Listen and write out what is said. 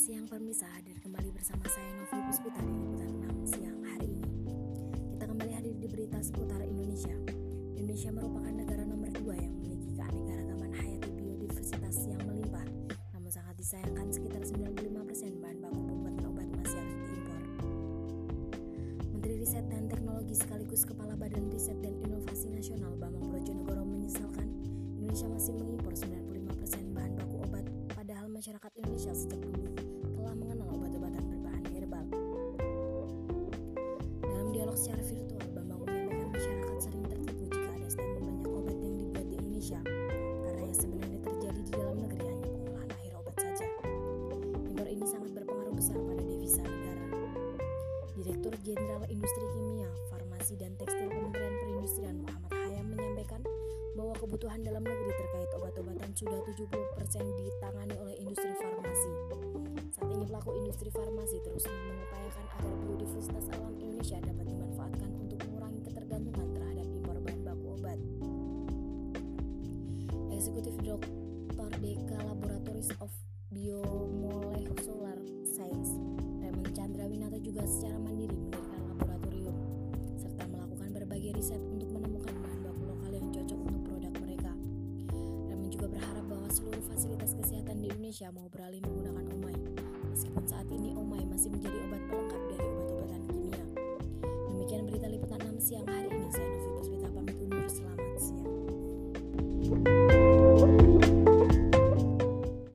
siang pemirsa hadir kembali bersama saya Novi Puspita di Liputan 6 siang hari ini. Kita kembali hadir di berita seputar Indonesia. Indonesia merupakan negara nomor dua yang memiliki keanekaragaman hayati biodiversitas yang melimpah. Namun sangat disayangkan sekitar 95% bahan baku pembuatan obat masih harus diimpor. Menteri Riset dan Teknologi sekaligus Kepala Badan Riset dan Inovasi Nasional Bambang Brojonegoro menyesalkan Indonesia masih mengimpor 95% bahan baku obat padahal masyarakat Indonesia sejak dulu Dialog secara virtual, Bambang menyampaikan masyarakat sering tertipu jika ada statement banyak obat yang dibuat di Indonesia karena yang sebenarnya terjadi di dalam negeri hanya pengolahan akhir obat saja. Impor ini sangat berpengaruh besar pada devisa negara. Direktur Jenderal Industri Kimia, Farmasi dan Tekstil Kementerian Perindustrian Muhammad Hayam menyampaikan bahwa kebutuhan dalam negeri terkait obat-obatan sudah 70% ditangani oleh industri farmasi. Saat ini pelaku industri farmasi terus mengupayakan agar biodiversitas Eksekutif Dr. DK Laboratories of Biomolecular Science Raymond Chandra Winata juga secara mandiri mendirikan laboratorium serta melakukan berbagai riset untuk menemukan bahan baku lokal yang cocok untuk produk mereka. Raymond juga berharap bahwa seluruh fasilitas kesehatan di Indonesia mau beralih menggunakan omai, meskipun saat ini omai masih menjadi obat pelengkap dari obat-obatan kimia. Demikian berita liputan 6 siang hari ini